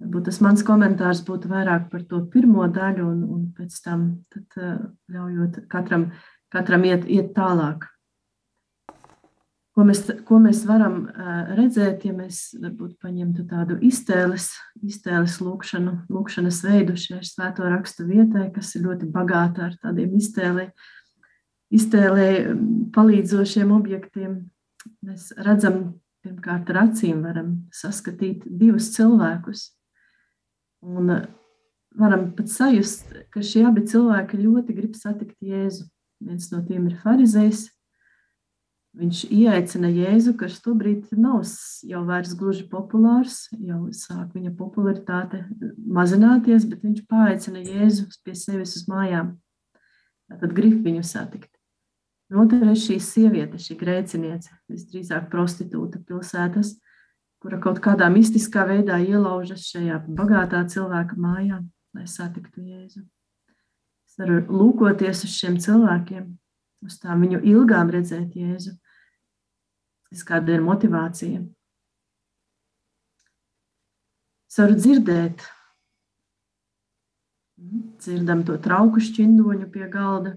Varbūt tas mans komentārs būtu vairāk par to pirmo daļu, un, un pēc tam tad, uh, ļaujot katram, katram iet, iet tālāk. Ko mēs, ko mēs varam uh, redzēt, ja mēs varbūt paņemtu tādu iztēles, iztēles lūkšanu, lūkšanas veidu šajā svēto rakstu vietai, kas ir ļoti bagāta ar tādiem iztēlē, iztēlē palīdzošiem objektiem. Mēs redzam, pirmkārt ar acīm varam saskatīt divus cilvēkus – Un eh, varam pat sajust, ka šie abi cilvēki ļoti grib satikt Jēzu. Viens no tiem ir farizējs. Viņš ieaicina Jēzu, kas tobrīd nav jau vairs gluži populārs, jau sāk viņa popularitāte mazināties, bet viņš paaicina Jēzu pie sevis uz mājām. Tad grib viņu satikt. Ir šī sieviete, šī grēciniece, visdrīzāk prostitūta pilsētas, kura kaut kādā mistiskā veidā ielaužas šajā bagātā cilvēka mājā, lai satiktu Jēzu. Es varu lūkoties uz šiem cilvēkiem, uz tām viņu ilgām redzēt Jēzu. Tas kāda ir motivācija. Es varu dzirdēt, dzirdam to trauku šķindoņu pie galda,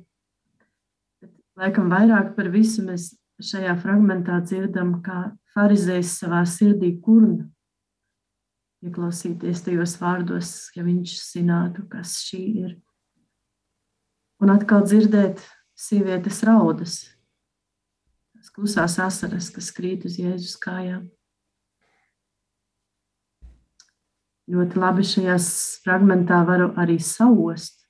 laikam vairāk par visu mēs šajā fragmentā dzirdam, kā farizējs savā sirdī kurna. Ieklausīties tajos vārdos, ja viņš zinātu, kas šī ir. Un atkal dzirdēt sievietes raudas, tās klusās asaras, kas krīt uz Jēzus kājām. Ļoti labi šajā fragmentā varu arī sauost.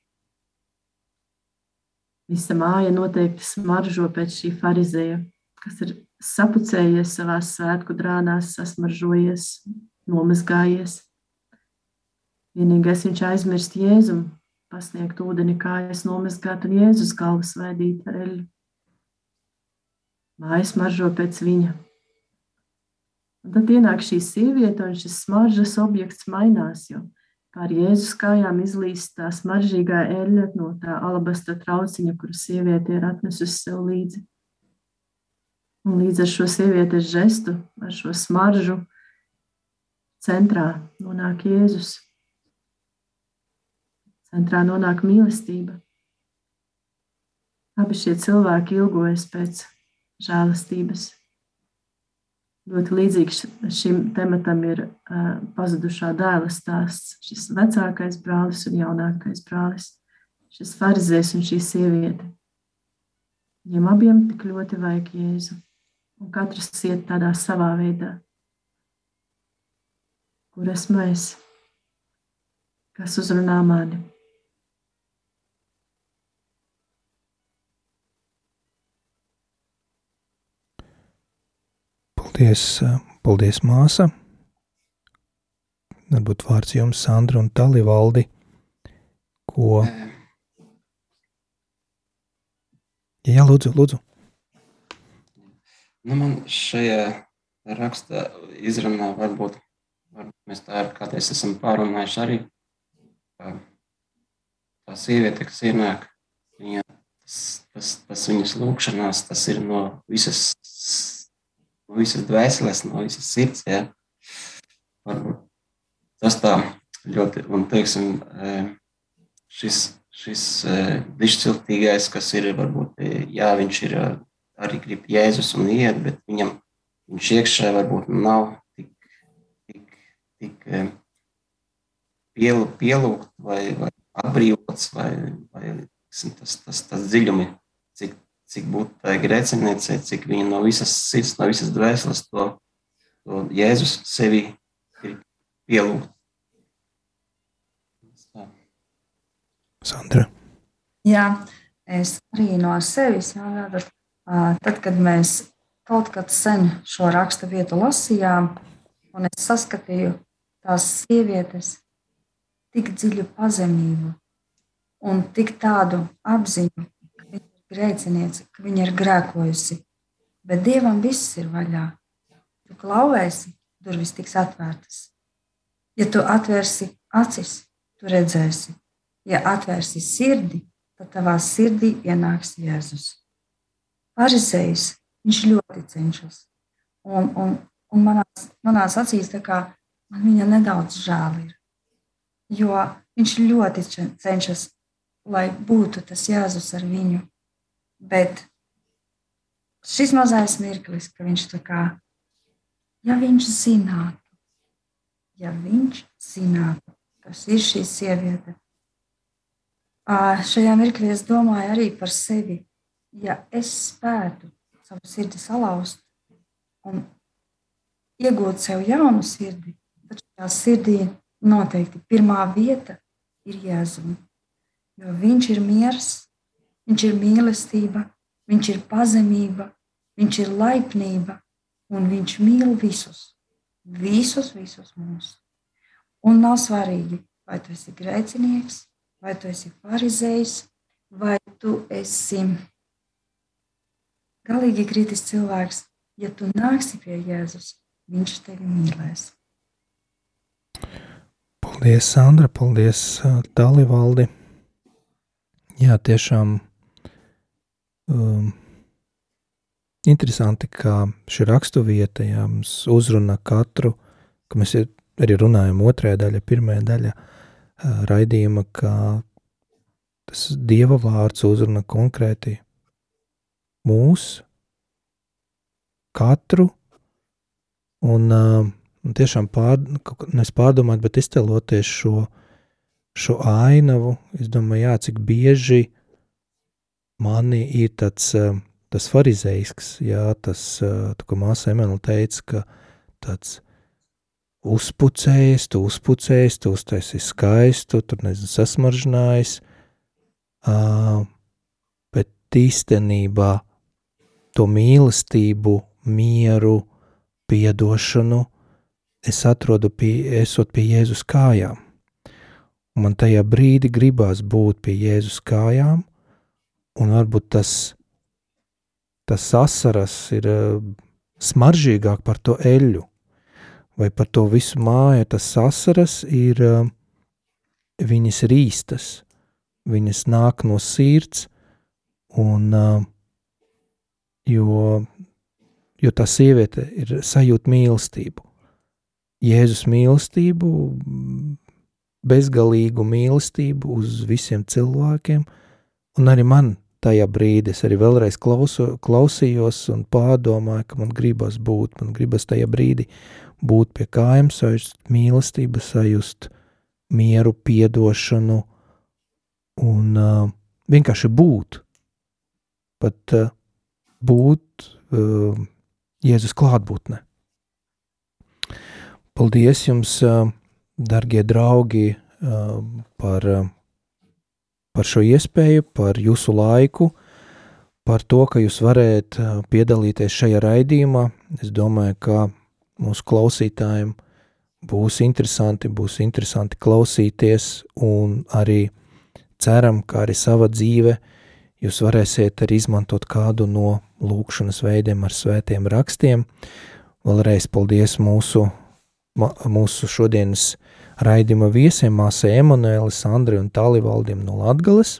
Visa māja noteikti smaržo pēc šī farizēja kas ir sapucējies savā svētku drānās, sasmaržojies, nomazgājies. Vienīgais viņš aizmirst Jēzumu, pasniegt ūdeni kājas, nomazgāt un Jēzus galvas vaidīt ar eļu. Mājas maržo pēc viņa. Un tad ienāk šī sieviete, un šis smaržas objekts mainās, jo pār Jēzus kājām izlīst tā smaržīgā eļļa no tā alabasta trauciņa, kuru sieviete ir atnesusi sev līdzi. Un līdz ar šo sievietes žestu, ar šo smaržu, centrā nonāk Jēzus. Centrā nonāk mīlestība. Abi šie cilvēki ilgojas pēc žēlastības. Ļoti līdzīgs šim tematam ir uh, pazudušā dēla stāsts. Šis vecākais brālis un jaunākais brālis, šis farizējs un šī sieviete. Viņiem abiem tik ļoti vajag Jēzu, un katrs iet tādā savā veidā. Kur esmu es? Kas uzrunā mani? Paldies, paldies māsa. Varbūt vārds jums, Sandra un Talivaldi, ko... Jā, lūdzu, lūdzu. Nu, man šajā raksta izrunā varbūt, varbūt mēs tā ir kādreiz esam pārunājuši arī, tā sieviete, kas ienāk, viņa, tas, tas, tas viņas lūkšanās, tas ir no visas no visas dvēseles, no visas sirds. Ja? Varbūt tas tā ļoti, un teiksim, e, šis, šis e, dišciltīgais, kas ir, varbūt, e, jā, viņš ir arī grib Jēzus un iet, bet viņam, viņš iekšē varbūt nav tik, tik, tik pielu, pielūgt vai, vai atbrīvots vai, vai tas, tas, tas dziļumi, cik cik būtu tā grēciniecei, cik viņa no visas sirds, no visas dvēseles to, to Jēzus sevi ir pielūgt. Sandra. Jā, es arī no sevis, jā, tad, tad, kad mēs kaut kad sen šo raksta vietu lasījām, un es saskatīju tās sievietes tik dziļu pazemību un tik tādu apziņu, grēciniece, ka viņa ir grēkojusi, bet Dievam viss ir vaļā. Tu klauvēsi, durvis tiks atvērtas. Ja tu atvērsi acis, tu redzēsi. Ja atvērsi sirdi, tad tavā sirdī ienāks Jēzus. Parizējis, viņš ļoti cenšas. Un, un, un manās, manās acīs man viņa nedaudz žēl ir. Jo viņš ļoti cenšas, lai būtu tas Jēzus ar viņu. Bet šis mazais mirklis, ka viņš tā kā, ja viņš zinātu, ja viņš zinātu, kas ir šī sieviete, šajā mirklī es domāju arī par sevi. Ja es spētu savu sirdi salauzt un iegūt sev jaunu sirdi, tad šajā sirdī noteikti pirmā vieta ir Jēzus. Jo viņš ir miers, Viņš ir mīlestība, viņš ir pazemība, viņš ir laipnība, un viņš mīl visus, visus, visus mūs. Un nav svarīgi, vai tu esi grēcinieks, vai tu esi farizējs, vai tu esi galīgi kritis cilvēks. Ja tu nāksi pie Jēzus, viņš tevi mīlēs. Paldies, Sandra, paldies, Dalivaldi. Jā, tiešām Um, interesanti, ka šī raksturvieta ja, mums uzrunā katru, ka mēs arī runājam otrajā daļā, pirmajā daļā uh, raidījuma, ka tas Dieva vārds uzrunā konkrēti mūs, katru, un, uh, un tiešām pār, pārdomāt, bet iztēloties šo, šo ainavu, es domāju, jā, cik bieži uh, manī ir tāds, eh, tas farizējisks, jā, tas, eh, ko māsa Emela teica, ka tāds uzpucējis, tu uzpucējis, tu uztaisi skaistu, tur nezinu, sasmaržinājis, bet īstenībā to mīlestību, mieru, piedošanu es atrodu pie, esot pie Jēzus kājām. Man tajā brīdī gribās būt pie Jēzus kājām, un varbūt tas, tas asaras ir uh, smaržīgāk par to eļu, vai par to visu māju, tas asaras ir, uh, viņas ir īstas, viņas nāk no sirds, un, uh, jo, jo tā sieviete ir sajūt mīlestību. Jēzus mīlestību, bezgalīgu mīlestību uz visiem cilvēkiem, un arī man tajā brīdī. Es arī vēlreiz klausu, klausījos un pārdomāju, ka man gribas būt, man gribas tajā brīdī būt pie kājām, sajust mīlestību, sajust mieru, piedošanu un uh, vienkārši būt. Pat uh, būt uh, Jēzus klātbūtne. Paldies jums, uh, darbie draugi, uh, par, uh, par šo iespēju, par jūsu laiku, par to, ka jūs varējat piedalīties šajā raidījumā. Es domāju, ka mūsu klausītājiem būs interesanti, būs interesanti klausīties, un arī ceram, ka arī sava dzīve jūs varēsiet arī izmantot kādu no lūkšanas veidiem ar svētiem rakstiem. Vēlreiz paldies mūsu, mūsu šodienas raidījuma viesiem, māsai Emanuēlis, Andri un Tālivaldiem no Latgales.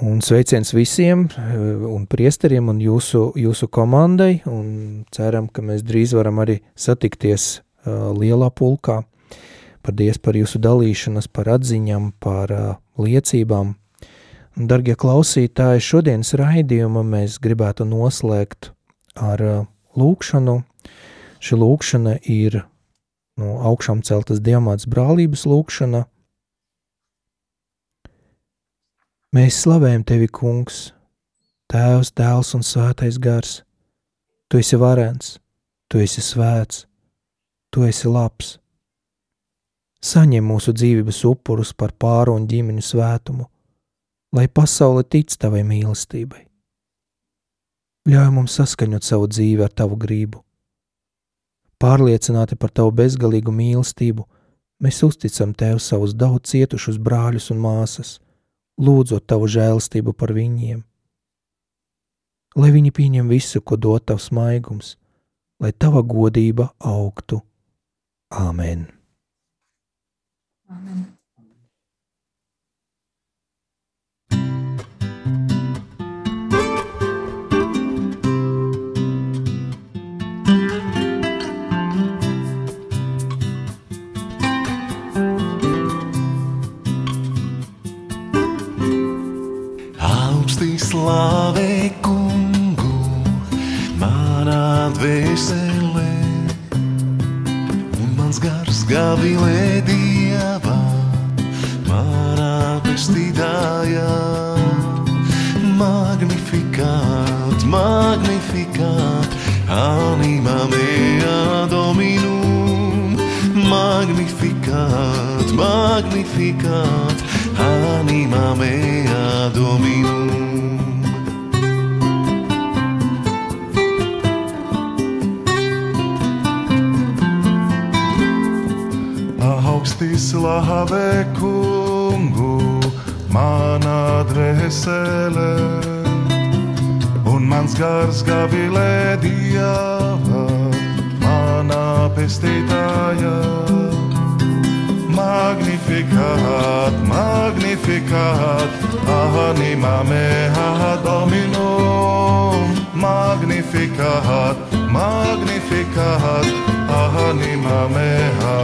Un sveiciens visiem eh, un priesteriem un jūsu, jūsu komandai, un ceram, ka mēs drīz varam arī satikties uh, lielā pulkā. Paldies par jūsu dalīšanos, par atziņām, par uh, liecībām. Un, dargie klausītāji, šodienas raidījumu mēs gribētu noslēgt ar uh, lūkšanu. Šī lūkšana ir no augšām celtas diamāts brālības lūkšana – Mēs slavējam tevi, Kungs, Tēvs, Dēls un Svētais Gars. Tu esi varens, tu esi svēts, tu esi labs. Saņem mūsu dzīvības upurus par pāru un ģimeņu svētumu, lai pasaule tic tavai mīlestībai. Ļauj mums saskaņot savu dzīvi ar tavu gribu. Pārliecināti par tavu bezgalīgu mīlestību, mēs uzticam tev savus daudz cietušus brāļus un māsas – lūdzot tavu žēlastību par viņiem. Lai viņi pieņem visu, ko dod tavs maigums, lai tava godība augtu. Āmen! Amen. Slavē kungu manā dvēselē, un mans gars gavilē dievā, manā pestītājā. Magnificat, magnificat, anima mea dominum, magnificat, magnificat, anima mea dominum. Augstī slavē kungu manā dvēselē, un mans gars gavilē dieva manā pestītājā. Magnificat, magnificat, anima mea dominum, magnificat, magnificat, anima mea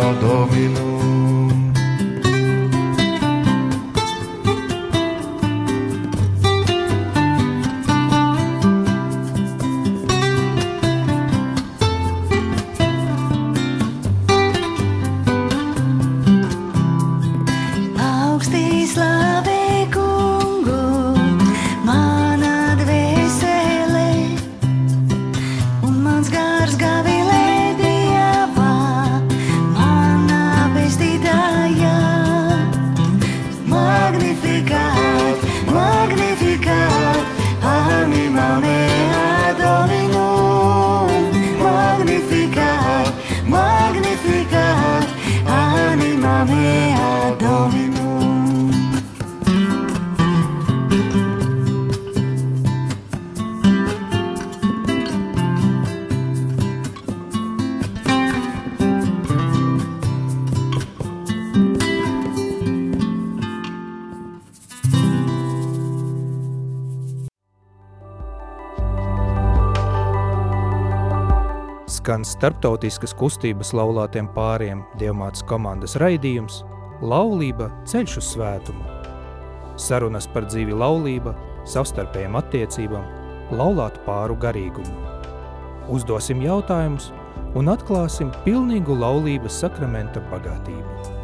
starptautiskas kustības laulātiem pāriem Dievmātes komandas raidījums Laulība ceļš uz svētumu. sarunas par dzīvi laulība, savstarpējām attiecībām, laulātu pāru garīgumu. Uzdosim jautājumus un atklāsim pilnīgu laulības sakramenta bagātību.